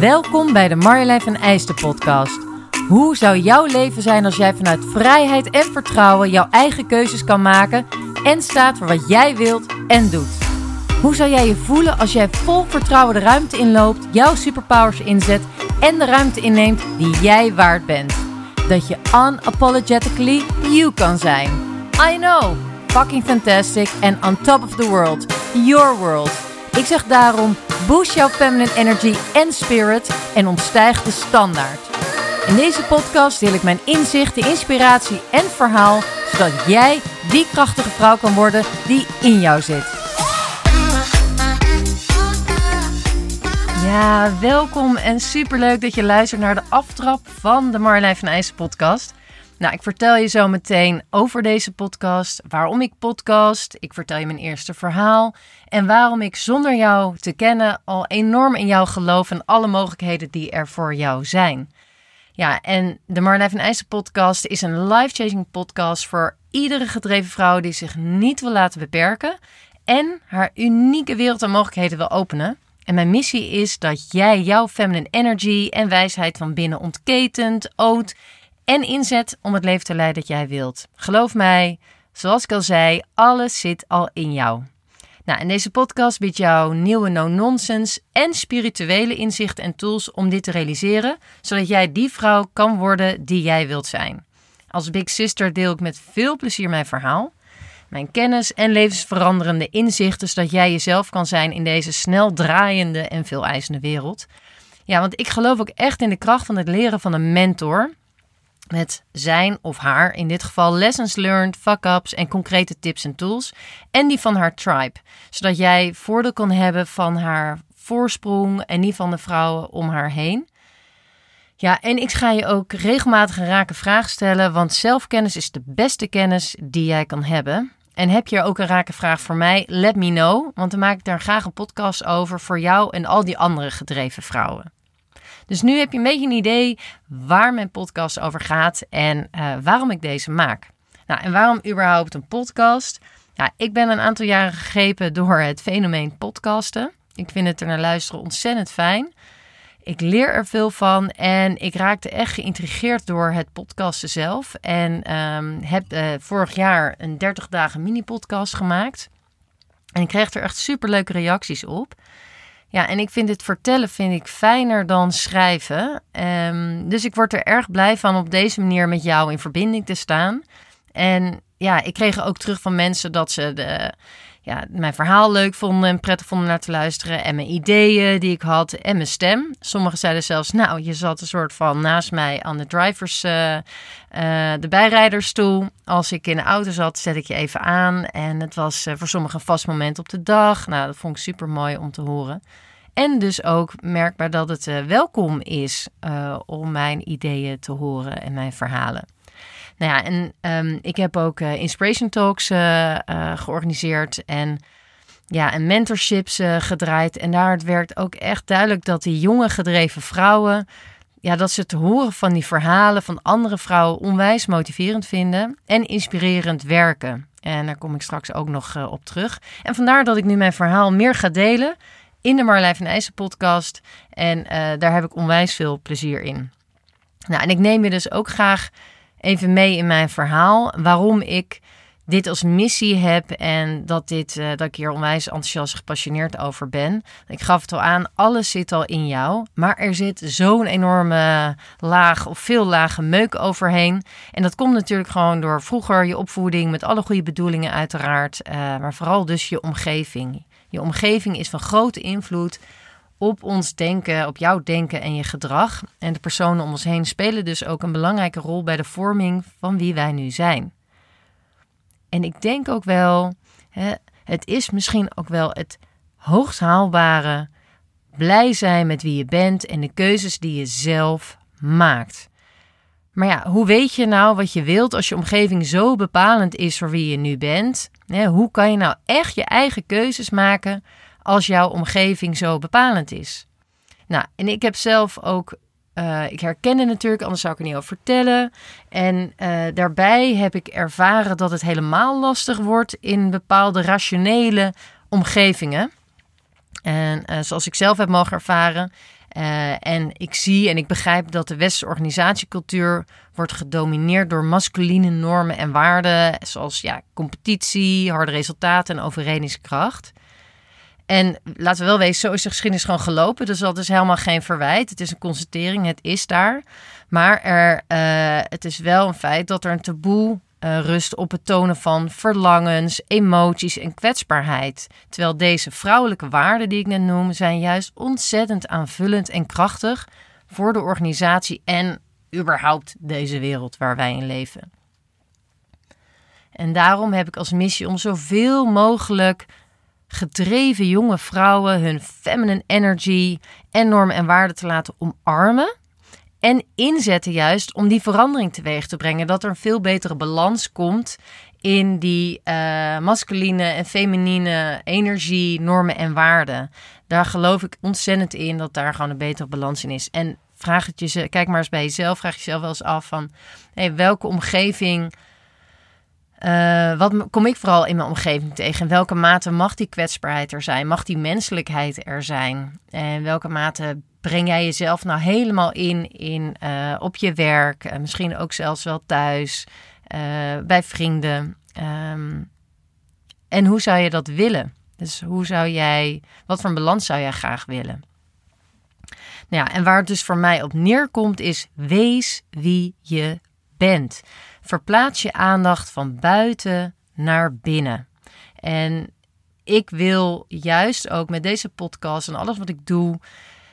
Welkom bij de Marjolein van Eijsten podcast. Hoe zou jouw leven zijn als jij vanuit vrijheid en vertrouwen jouw eigen keuzes kan maken en staat voor wat jij wilt en doet? Hoe zou jij je voelen als jij vol vertrouwen de ruimte inloopt, jouw superpowers inzet en de ruimte inneemt die jij waard bent? Dat je unapologetically you kan zijn. I know, fucking fantastic and on top of the world. Your world. Ik zeg daarom, boost jouw feminine energy en spirit en ontstijg de standaard. In deze podcast deel ik mijn inzichten, inspiratie en verhaal, zodat jij die krachtige vrouw kan worden die in jou zit. Ja, welkom en superleuk dat je luistert naar de aftrap van de Marjolein van IJssen podcast. Nou, ik vertel je zo meteen over deze podcast, waarom ik podcast. Ik vertel je mijn eerste verhaal en waarom ik zonder jou te kennen al enorm in jou geloof en alle mogelijkheden die er voor jou zijn. Ja, en de Marjolein van IJssen podcast is een life-changing podcast voor iedere gedreven vrouw die zich niet wil laten beperken en haar unieke wereld aan mogelijkheden wil openen. En mijn missie is dat jij jouw feminine energy en wijsheid van binnen ontketent, oot en inzet om het leven te leiden dat jij wilt. Geloof mij, zoals ik al zei, alles zit al in jou. Nou, en deze podcast biedt jou nieuwe no-nonsense en spirituele inzichten en tools om dit te realiseren, zodat jij die vrouw kan worden die jij wilt zijn. Als Big Sister deel ik met veel plezier mijn verhaal, mijn kennis en levensveranderende inzichten, zodat jij jezelf kan zijn in deze snel draaiende en veel eisende wereld. Ja, want ik geloof ook echt in de kracht van het leren van een mentor met zijn of haar, in dit geval lessons learned, fuck-ups en concrete tips en tools. En die van haar tribe, zodat jij voordeel kan hebben van haar voorsprong en die van de vrouwen om haar heen. Ja, en ik ga je ook regelmatig een rake vraag stellen, want zelfkennis is de beste kennis die jij kan hebben. En heb je ook een rake vraag voor mij? Let me know, want dan maak ik daar graag een podcast over voor jou en al die andere gedreven vrouwen. Dus nu heb je een beetje een idee waar mijn podcast over gaat en uh, waarom ik deze maak. Nou, en waarom überhaupt een podcast? Ja, ik ben een aantal jaren gegrepen door het fenomeen podcasten. Ik vind het er naar luisteren ontzettend fijn. Ik leer er veel van en ik raakte echt geïntrigeerd door het podcasten zelf. En um, heb uh, vorig jaar een 30 dagen mini-podcast gemaakt. En ik kreeg er echt superleuke reacties op. Ja, en ik vind het vertellen vind ik fijner dan schrijven. Um, dus ik word er erg blij van op deze manier met jou in verbinding te staan. En ja, ik kreeg ook terug van mensen dat ze de, ja, mijn verhaal leuk vonden en prettig vonden naar te luisteren. En mijn ideeën die ik had en mijn stem. Sommigen zeiden zelfs, nou, je zat een soort van naast mij aan de drivers, uh, uh, de bijrijdersstoel. Als ik in de auto zat, zet ik je even aan. En het was uh, voor sommigen een vast moment op de dag. Nou, dat vond ik super mooi om te horen. En dus ook merkbaar dat het welkom is om mijn ideeën te horen en mijn verhalen. Nou ja, en um, ik heb ook uh, Inspiration Talks uh, uh, georganiseerd en, ja, en mentorships gedraaid. En daar werkt ook echt duidelijk dat die jonge gedreven vrouwen, ja, dat ze te horen van die verhalen van andere vrouwen onwijs motiverend vinden en inspirerend werken. En daar kom ik straks ook nog op terug. En vandaar dat ik nu mijn verhaal meer ga delen in de Marlijn van IJssen podcast. En daar heb ik onwijs veel plezier in. Nou, en ik neem je dus ook graag even mee in mijn verhaal. Waarom ik dit als missie heb en dat, dit, uh, dat ik hier onwijs enthousiast gepassioneerd over ben. Ik gaf het al aan, alles zit al in jou. Maar er zit zo'n enorme laag of veel lage meuk overheen. En dat komt natuurlijk gewoon door vroeger je opvoeding met alle goede bedoelingen uiteraard. Uh, maar vooral dus je omgeving. Je omgeving is van grote invloed op ons denken, op jouw denken en je gedrag. En de personen om ons heen spelen dus ook een belangrijke rol bij de vorming van wie wij nu zijn. En ik denk ook wel, hè, het is misschien ook wel het hoogst haalbare blij zijn met wie je bent en de keuzes die je zelf maakt. Maar ja, hoe weet je nou wat je wilt als je omgeving zo bepalend is voor wie je nu bent? Hoe kan je nou echt je eigen keuzes maken als jouw omgeving zo bepalend is. Nou, en ik heb zelf ook, uh, ik herken het natuurlijk, anders zou ik er niet over vertellen. En uh, daarbij heb ik ervaren dat het helemaal lastig wordt in bepaalde rationele omgevingen. En uh, zoals ik zelf heb mogen ervaren. En ik zie en ik begrijp dat de westerse organisatiecultuur wordt gedomineerd door masculine normen en waarden, zoals ja, competitie, harde resultaten en overredingskracht. En laten we wel weten, zo is de geschiedenis gewoon gelopen. Dus dat is helemaal geen verwijt. Het is een constatering, het is daar. Maar er, uh, het is wel een feit dat er een taboe uh, rust op het tonen van verlangens, emoties en kwetsbaarheid. Terwijl deze vrouwelijke waarden die ik net noem, zijn juist ontzettend aanvullend en krachtig voor de organisatie en überhaupt deze wereld waar wij in leven. En daarom heb ik als missie om zoveel mogelijk gedreven jonge vrouwen hun feminine energy en normen en waarden te laten omarmen. En inzetten juist om die verandering teweeg te brengen. Dat er een veel betere balans komt in die uh, masculine en feminine energie, normen en waarden. Daar geloof ik ontzettend in dat daar gewoon een betere balans in is. En vraag het je, kijk maar eens bij jezelf, vraag jezelf wel eens af van welke omgeving uh, wat kom ik vooral in mijn omgeving tegen? In welke mate mag die kwetsbaarheid er zijn? Mag die menselijkheid er zijn? En welke mate breng jij jezelf nou helemaal in, in uh, op je werk? Uh, misschien ook zelfs wel thuis, bij vrienden. Um, en hoe zou je dat willen? Dus hoe zou jij, wat voor een balans zou jij graag willen? Nou ja, en waar het dus voor mij op neerkomt is: wees wie je bent. Verplaats je aandacht van buiten naar binnen. En ik wil juist ook met deze podcast en alles wat ik doe,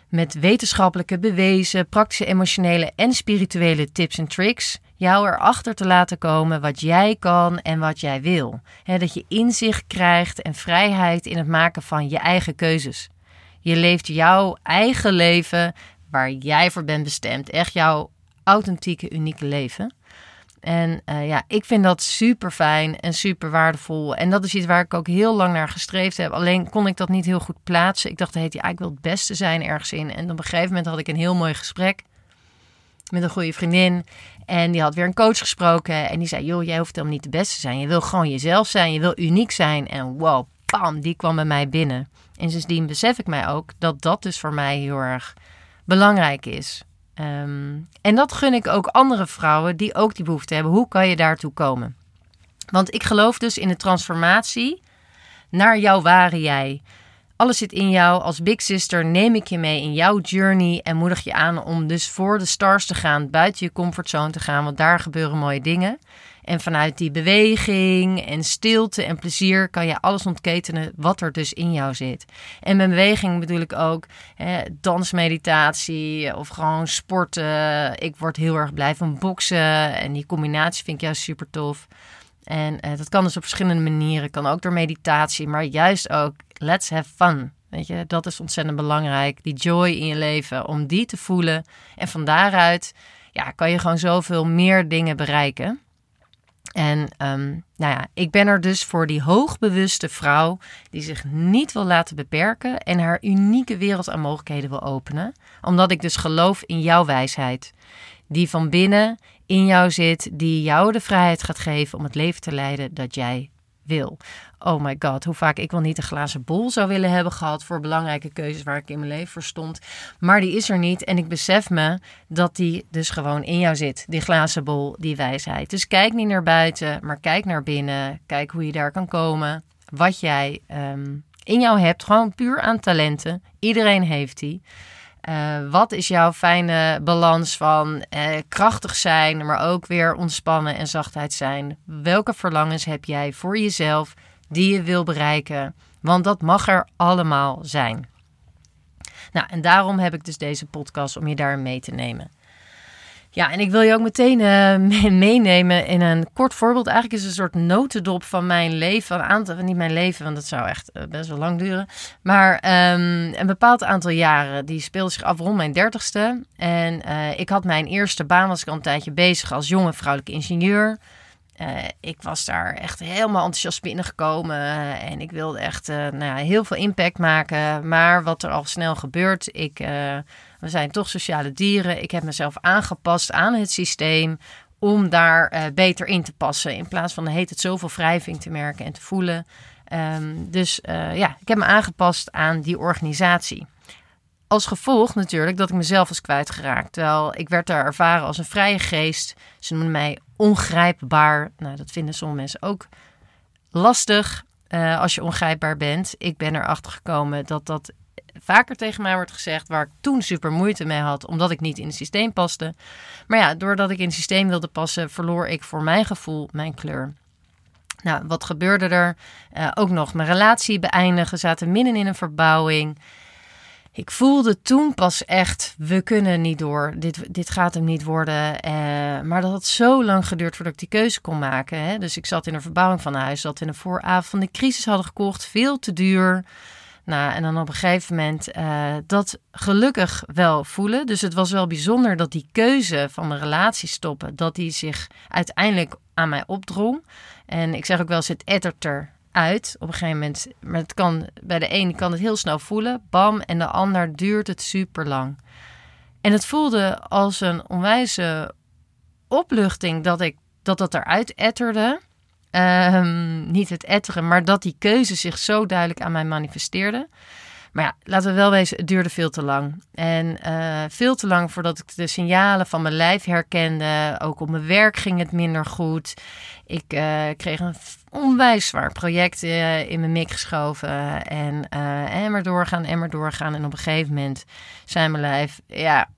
met wetenschappelijke bewezen, praktische, emotionele en spirituele tips en tricks, jou erachter te laten komen wat jij kan en wat jij wil. dat je inzicht krijgt en vrijheid in het maken van je eigen keuzes. Je leeft jouw eigen leven waar jij voor bent bestemd. Echt jouw authentieke, unieke leven. En uh, ja, ik vind dat super fijn en super waardevol. En dat is iets waar ik ook heel lang naar gestreefd heb. Alleen kon ik dat niet heel goed plaatsen. Ik dacht, heet, ja, ik wil het beste zijn ergens in. En op een gegeven moment had ik een heel mooi gesprek met een goede vriendin. En die had weer een coach gesproken. En die zei, joh, jij hoeft helemaal niet de beste te zijn. Je wil gewoon jezelf zijn. Je wil uniek zijn. En wow, bam, die kwam bij mij binnen. En sindsdien besef ik mij ook dat dat dus voor mij heel erg belangrijk is. Um, en dat gun ik ook andere vrouwen die ook die behoefte hebben. Hoe kan je daartoe komen? Want ik geloof dus in de transformatie naar jouw ware jij. Alles zit in jou. Als Big Sister neem ik je mee in jouw journey en moedig je aan om dus voor de stars te gaan, buiten je comfortzone te gaan, want daar gebeuren mooie dingen. En vanuit die beweging en stilte en plezier kan je alles ontketenen wat er dus in jou zit. En met beweging bedoel ik ook hè, dansmeditatie of gewoon sporten. Ik word heel erg blij van boksen en die combinatie vind ik juist super tof. En eh, dat kan dus op verschillende manieren. Kan ook door meditatie, maar juist ook let's have fun. Weet je, dat is ontzettend belangrijk. Die joy in je leven, om die te voelen. En van daaruit ja, kan je gewoon zoveel meer dingen bereiken. En um, nou ja, ik ben er dus voor die hoogbewuste vrouw die zich niet wil laten beperken en haar unieke wereld aan mogelijkheden wil openen. Omdat ik dus geloof in jouw wijsheid, die van binnen in jou zit, die jou de vrijheid gaat geven om het leven te leiden dat jij wil. Oh my god, hoe vaak ik wel niet een glazen bol zou willen hebben gehad voor belangrijke keuzes waar ik in mijn leven voor stond. Maar die is er niet en ik besef me dat die dus gewoon in jou zit. Die glazen bol, die wijsheid. Dus kijk niet naar buiten, maar kijk naar binnen. Kijk hoe je daar kan komen. Wat jij um, in jou hebt, gewoon puur aan talenten. Iedereen heeft die. Uh, wat is jouw fijne balans van uh, krachtig zijn, maar ook weer ontspannen en zachtheid zijn? Welke verlangens heb jij voor jezelf die je wil bereiken? Want dat mag er allemaal zijn. Nou, en daarom heb ik dus deze podcast om je daar mee te nemen. Ja, en ik wil je ook meteen uh, meenemen in een kort voorbeeld. Eigenlijk is een soort notendop van mijn leven. Een aantal, niet mijn leven, want dat zou echt uh, best wel lang duren. Maar um, een bepaald aantal jaren. Die speelde zich af rond mijn dertigste. En uh, ik had mijn eerste baan, was ik al een tijdje bezig als jonge vrouwelijke ingenieur. ik was daar echt helemaal enthousiast binnengekomen. en ik wilde echt nou heel veel impact maken. Maar wat er al snel gebeurt, ik we zijn toch sociale dieren. Ik heb mezelf aangepast aan het systeem om daar uh, beter in te passen. In plaats van heet het zoveel wrijving te merken en te voelen. Um, dus uh, ja, ik heb me aangepast aan die organisatie. als gevolg natuurlijk dat ik mezelf was kwijtgeraakt. Terwijl ik werd daar ervaren als een vrije geest. Ze noemen mij ongrijpbaar. Nou, dat vinden sommige mensen ook lastig uh, als je ongrijpbaar bent. Ik ben erachter gekomen dat dat vaker tegen mij wordt gezegd, waar ik toen super moeite mee had, omdat ik niet in het systeem paste. Maar ja, doordat ik in het systeem wilde passen, verloor ik voor mijn gevoel mijn kleur. Nou, wat gebeurde er? Uh, ook nog mijn relatie beëindigen, zaten midden in een verbouwing. Ik voelde toen pas echt, we kunnen niet door. Dit, dit gaat hem niet worden. Uh, maar dat had zo lang geduurd voordat ik die keuze kon maken. Hè? Dus ik zat in een verbouwing van huis, zat in een vooravond van de crisis hadden gekocht, veel te duur. Nou, en dan op een gegeven moment uh, dat gelukkig wel voelen. Dus het was wel bijzonder dat die keuze van mijn relatie stoppen, dat die zich uiteindelijk aan mij opdrong. En ik zeg ook wel eens, het ettert er uit op een gegeven moment. Maar het kan, bij de ene kan het heel snel voelen, bam, en de ander duurt het super lang. En het voelde als een onwijze opluchting dat ik dat dat eruit etterde. Um, niet het etteren, maar dat die keuze zich zo duidelijk aan mij manifesteerde. Maar ja, laten we wel wezen, het duurde veel te lang. En uh, veel te lang voordat ik de signalen van mijn lijf herkende. Ook op mijn werk ging het minder goed. Ik uh, kreeg een onwijs zwaar project uh, in mijn mik geschoven. En emmer doorgaan, emmer doorgaan. En op een gegeven moment zei mijn lijf, ja,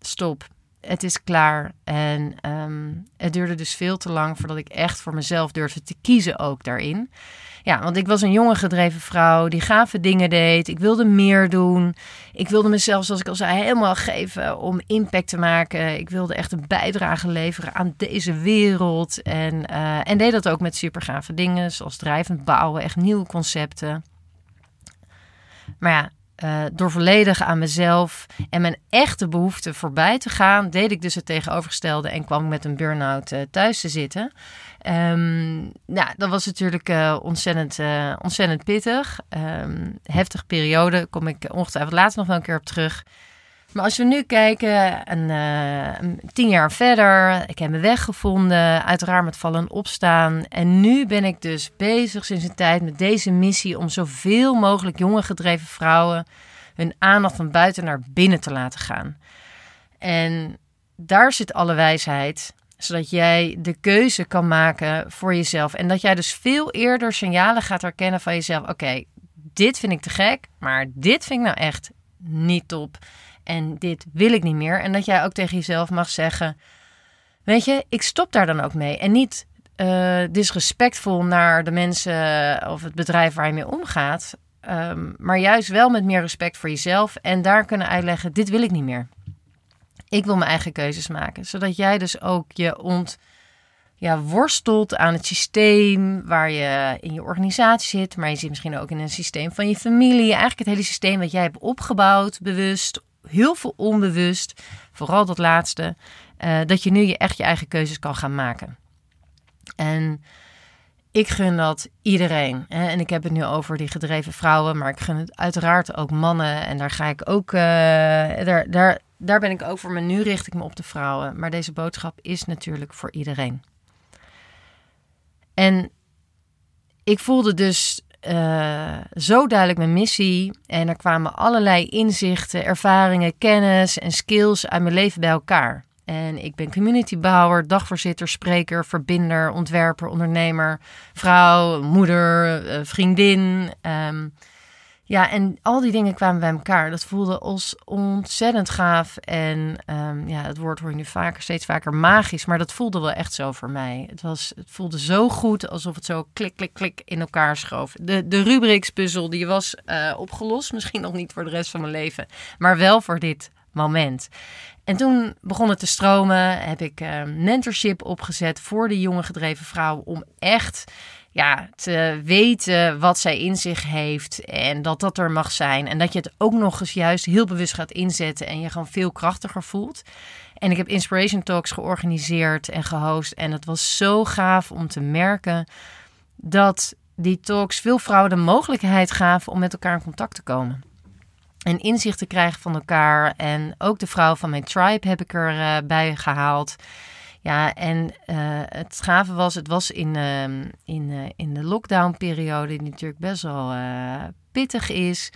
stop het is klaar. En um, het duurde dus veel te lang voordat ik echt voor mezelf durfde te kiezen ook daarin. Ja, want ik was een jonge gedreven vrouw die gave dingen deed. Ik wilde meer doen. Ik wilde mezelf, zoals ik al zei, helemaal geven om impact te maken. Ik wilde echt een bijdrage leveren aan deze wereld. En, uh, en deed dat ook met super gave dingen, zoals drijvend bouwen, echt nieuwe concepten. Maar ja, uh, door volledig aan mezelf en mijn echte behoeften voorbij te gaan, deed ik dus het tegenovergestelde en kwam ik met een burn-out uh, thuis te zitten. Um, nou, dat was natuurlijk uh, ontzettend, ontzettend pittig. Um, heftige periode, kom ik ongetwijfeld later nog wel een keer op terug. Maar als we nu kijken, een, uh, tien jaar verder, ik heb mijn weg gevonden, uiteraard met vallen en opstaan. En nu ben ik dus bezig sinds een tijd met deze missie om zoveel mogelijk jonge gedreven vrouwen hun aandacht van buiten naar binnen te laten gaan. En daar zit alle wijsheid, zodat jij de keuze kan maken voor jezelf. En dat jij dus veel eerder signalen gaat herkennen van jezelf. Oké, dit vind ik te gek, maar dit vind ik nou echt niet top en dit wil ik niet meer. En dat jij ook tegen jezelf mag zeggen: Weet je, ik stop daar dan ook mee. En niet uh, disrespectvol naar de mensen of het bedrijf waar je mee omgaat. Um, maar juist wel met meer respect voor jezelf. En daar kunnen uitleggen: Dit wil ik niet meer. Ik wil mijn eigen keuzes maken. Zodat jij dus ook je ont ja, worstelt aan het systeem waar je in je organisatie zit, maar je zit misschien ook in een systeem van je familie. Eigenlijk het hele systeem wat jij hebt opgebouwd, bewust heel veel onbewust, vooral dat laatste, uh, dat je nu je echt je eigen keuzes kan gaan maken. En ik gun dat iedereen. Hè? En ik heb het nu over die gedreven vrouwen, maar ik gun het uiteraard ook mannen. En daar ga ik ook, uh, daar, daar, daar ben ik ook voor, maar nu richt ik me op de vrouwen. Maar deze boodschap is natuurlijk voor iedereen. En ik voelde dus uh, zo duidelijk mijn missie. En er kwamen allerlei inzichten, ervaringen, kennis en skills uit mijn leven bij elkaar. En ik ben communitybouwer, dagvoorzitter, spreker, verbinder, ontwerper, ondernemer, vrouw, moeder, eh, vriendin. Um, ja, en al die dingen kwamen bij elkaar. Dat voelde ons ontzettend gaaf. En um, ja, het woord hoor je nu vaker, steeds vaker magisch. Maar dat voelde wel echt zo voor mij. Het, was, het voelde zo goed, alsof het zo klik, klik, klik in elkaar schoof. De, de Rubrix-puzzel, die was uh, opgelost. Misschien nog niet voor de rest van mijn leven. Maar wel voor dit moment. En toen begon het te stromen. Heb ik uh, mentorship opgezet voor de jonge gedreven vrouwen. Om echt ja, te weten wat zij in zich heeft en dat dat er mag zijn. En dat je het ook nog eens juist heel bewust gaat inzetten en je gewoon veel krachtiger voelt. En ik heb Inspiration Talks georganiseerd en gehost. En het was zo gaaf om te merken dat die talks veel vrouwen de mogelijkheid gaven om met elkaar in contact te komen. En inzicht te krijgen van elkaar. En ook de vrouwen van mijn tribe heb ik erbij uh, bij gehaald. Ja, en uh, het gave was, het was in, uh, in, uh, in de lockdown-periode, die natuurlijk best wel uh, pittig is.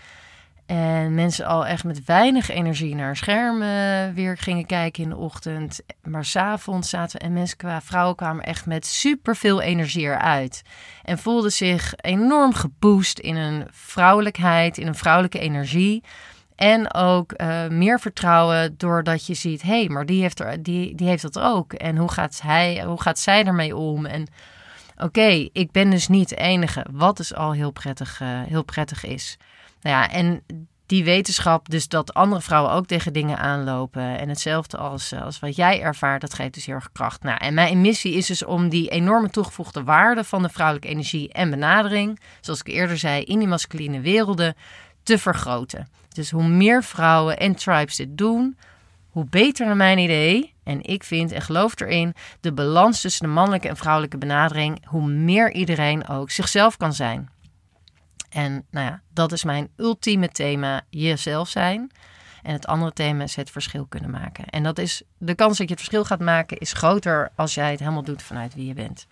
En mensen al echt met weinig energie naar schermen weer gingen kijken in de ochtend. Maar s'avonds zaten en mensen qua vrouwen kwamen echt met superveel energie eruit. En voelden zich enorm geboost in een vrouwelijkheid, in een vrouwelijke energie. En ook uh, meer vertrouwen doordat je ziet, hé, hey, maar die heeft, er, die, die heeft dat ook. En hoe gaat, hij, hoe gaat zij ermee om? En oké, ik ben dus niet de enige. Wat dus al heel prettig, uh, heel prettig is. Nou ja, en die wetenschap, dus dat andere vrouwen ook tegen dingen aanlopen. En hetzelfde als, eh, als wat jij ervaart, dat geeft dus heel erg kracht. Nou, en mijn missie is dus om die enorme toegevoegde waarde van de vrouwelijke energie en benadering, zoals ik eerder zei, in die masculine werelden te vergroten. Dus hoe meer vrouwen en tribes dit doen, hoe beter naar mijn idee. En ik vind en geloof erin de balans tussen de mannelijke en vrouwelijke benadering, hoe meer iedereen ook zichzelf kan zijn. En nou ja, dat is mijn ultieme thema, jezelf zijn. En het andere thema is het verschil kunnen maken. En dat is de kans dat je het verschil gaat maken, is groter als jij het helemaal doet vanuit wie je bent.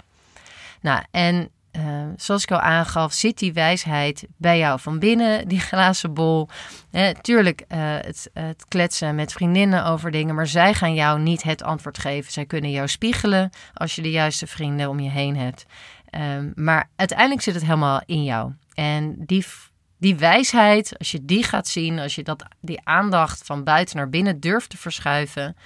Nou, en uh, zoals ik al aangaf, zit die wijsheid bij jou van binnen, die glazen bol. Eh, tuurlijk, het, het, kletsen met vriendinnen over dingen, maar zij gaan jou niet het antwoord geven. Zij kunnen jou spiegelen als je de juiste vrienden om je heen hebt. Um, maar uiteindelijk zit het helemaal in jou. En die, die wijsheid, als je die gaat zien, als je dat, die aandacht van buiten naar binnen durft te verschuiven,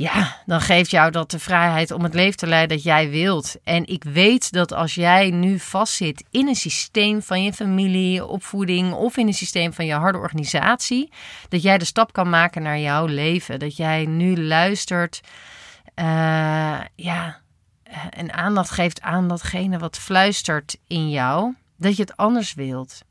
ja, dan geeft jou dat de vrijheid om het leven te leiden dat jij wilt. En ik weet dat als jij nu vastzit in een systeem van je familie, opvoeding of in een systeem van je harde organisatie, dat jij de stap kan maken naar jouw leven. Dat jij nu luistert, uh, ja, en aandacht geeft aan datgene wat fluistert in jou dat je het anders wilt.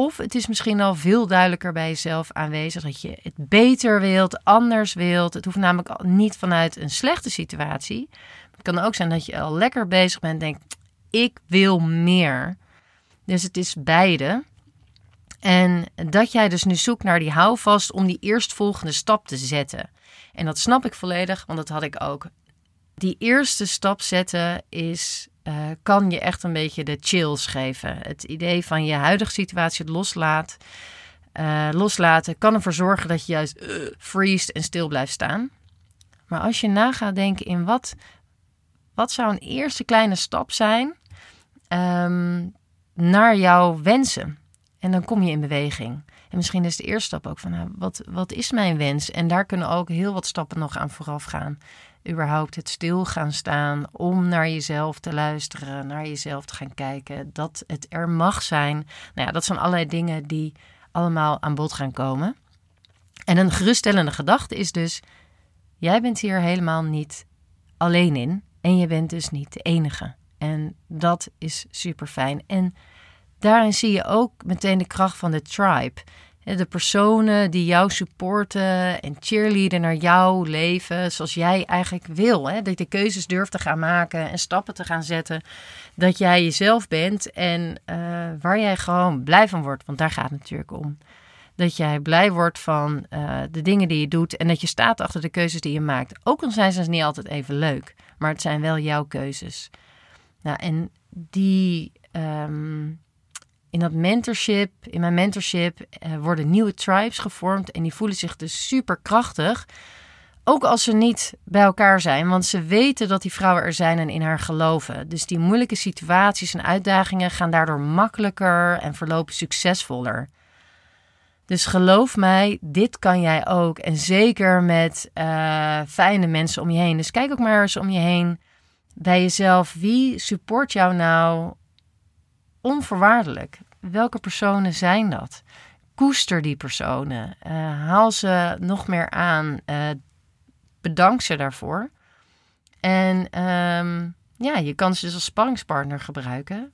Of het is misschien al veel duidelijker bij jezelf aanwezig dat je het beter wilt, anders wilt. Het hoeft namelijk niet vanuit een slechte situatie. Het kan ook zijn dat je al lekker bezig bent en denkt: ik wil meer. Dus het is beide. En dat jij dus nu zoekt naar die houvast om die eerstvolgende stap te zetten. En dat snap ik volledig, want dat had ik ook. Die eerste stap zetten is uh, kan je echt een beetje de chills geven. Het idee van je huidige situatie loslaat, uh, loslaten kan ervoor zorgen dat je juist uh, freest en stil blijft staan. Maar als je na gaat denken in wat, wat zou een eerste kleine stap zijn um, naar jouw wensen. En dan kom je in beweging. En misschien is de eerste stap ook van, nou, wat, wat is mijn wens? En daar kunnen ook heel wat stappen nog aan vooraf gaan überhaupt het stil gaan staan om naar jezelf te luisteren, naar jezelf te gaan kijken, dat het er mag zijn. Nou ja, dat zijn allerlei dingen die allemaal aan bod gaan komen. En een geruststellende gedachte is dus: jij bent hier helemaal niet alleen in en je bent dus niet de enige. En dat is super fijn. En daarin zie je ook meteen de kracht van de tribe de personen die jou supporten en cheerleaden naar jouw leven zoals jij eigenlijk wil. Hè? Dat je keuzes durft te gaan maken en stappen te gaan zetten. Dat jij jezelf bent en uh, waar jij gewoon blij van wordt. Want daar gaat het natuurlijk om. Dat jij blij wordt van uh, de dingen die je doet en dat je staat achter de keuzes die je maakt. Ook al zijn ze niet altijd even leuk, maar het zijn wel jouw keuzes. Nou, en die. Um, in dat mentorship, in mijn mentorship, uh, worden nieuwe tribes gevormd en die voelen zich dus super krachtig. Ook als ze niet bij elkaar zijn, want ze weten dat die vrouwen er zijn en in haar geloven. Dus die moeilijke situaties en uitdagingen gaan daardoor makkelijker en verlopen succesvoller. Dus geloof mij, dit kan jij ook. En zeker met uh, fijne mensen om je heen. Dus kijk ook maar eens om je heen bij jezelf. Wie support jou nou onvoorwaardelijk. Welke personen zijn dat? Koester die personen. Uh, haal ze nog meer aan. Uh, bedank ze daarvoor. En um, ja, je kan ze dus als sparringspartner gebruiken.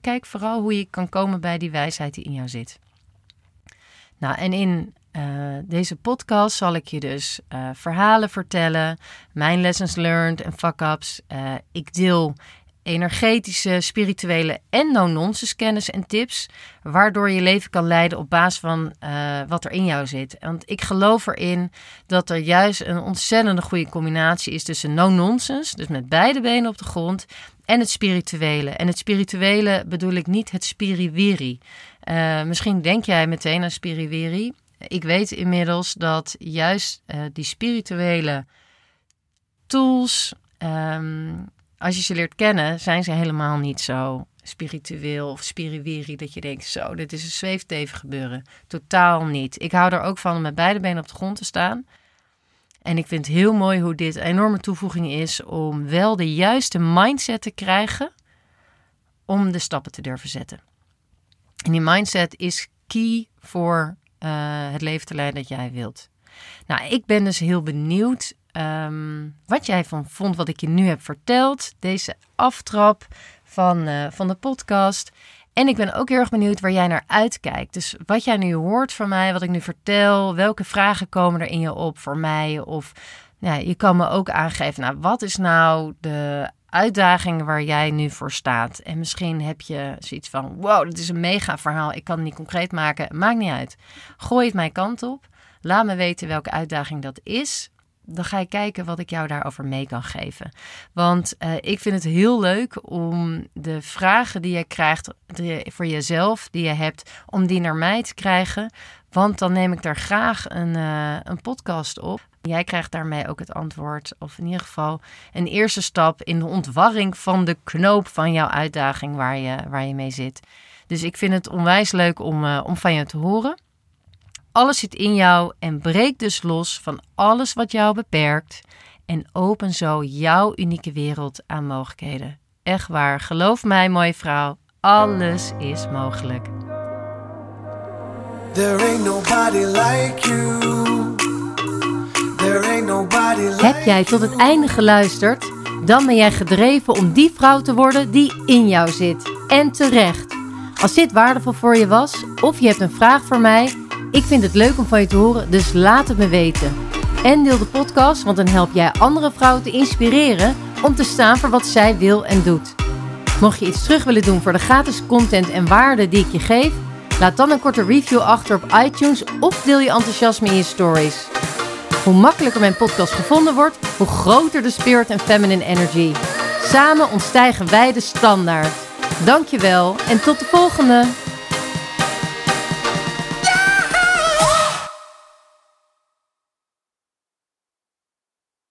Kijk vooral hoe je kan komen bij die wijsheid die in jou zit. Nou, en in uh, deze podcast zal ik je dus verhalen vertellen, mijn lessons learned en fuck-ups. ik deel energetische, spirituele en no-nonsense kennis en tips, waardoor je leven kan leiden op basis van uh, wat er in jou zit. Want ik geloof erin dat er juist een ontzettende goede combinatie is tussen no-nonsense, dus met beide benen op de grond, en het spirituele. En het spirituele bedoel ik niet het spiriwiri. Uh, misschien denk jij meteen aan spiriwiri. Ik weet inmiddels dat juist uh, die spirituele tools, um, als je ze leert kennen, zijn ze helemaal niet zo spiritueel of spiriwiri dat je denkt, zo, dit is een zweefteven gebeuren. Totaal niet. Ik hou er ook van om met beide benen op de grond te staan. En ik vind het heel mooi hoe dit een enorme toevoeging is om wel de juiste mindset te krijgen om de stappen te durven zetten. En die mindset is key voor uh, het leven te leiden dat jij wilt. Nou, ik ben dus heel benieuwd um, wat jij van vond wat ik je nu heb verteld. Deze aftrap van, uh, van de podcast. En ik ben ook heel erg benieuwd waar jij naar uitkijkt. Dus wat jij nu hoort van mij, wat ik nu vertel, welke vragen komen er in je op voor mij? Of nou, je kan me ook aangeven, nou, wat is nou de uitdaging waar jij nu voor staat? En misschien heb je zoiets van, wow, dit is een mega verhaal, ik kan het niet concreet maken. Maakt niet uit. Gooi het mijn kant op. Laat me weten welke uitdaging dat is dan ga ik kijken wat ik jou daarover mee kan geven. Want uh, ik vind het heel leuk om de vragen die je krijgt voor jezelf, die je hebt, om die naar mij te krijgen. Want dan neem ik daar graag een, uh, een podcast op. Jij krijgt daarmee ook het antwoord, of in ieder geval een eerste stap in de ontwarring van de knoop van jouw uitdaging waar je, waar je mee zit. Dus ik vind het onwijs leuk om, uh, om van je te horen. Alles zit in jou en breek dus los van alles wat jou beperkt en open zo jouw unieke wereld aan mogelijkheden. Echt waar, geloof mij, mooie vrouw, alles is mogelijk. There ain't nobody like you. There ain't nobody like Heb jij tot het einde geluisterd? Dan ben jij gedreven om die vrouw te worden die in jou zit. En terecht. Als dit waardevol voor je was, of je hebt een vraag voor mij ik vind het leuk om van je te horen, dus laat het me weten. En deel de podcast, want dan help jij andere vrouwen te inspireren om te staan voor wat zij wil en doet. Mocht je iets terug willen doen voor de gratis content en waarde die ik je geef, laat dan een korte review achter op iTunes of deel je enthousiasme in je stories. Hoe makkelijker mijn podcast gevonden wordt, hoe groter de spirit en feminine energy. Samen ontstijgen wij de standaard. Dankjewel en tot de volgende!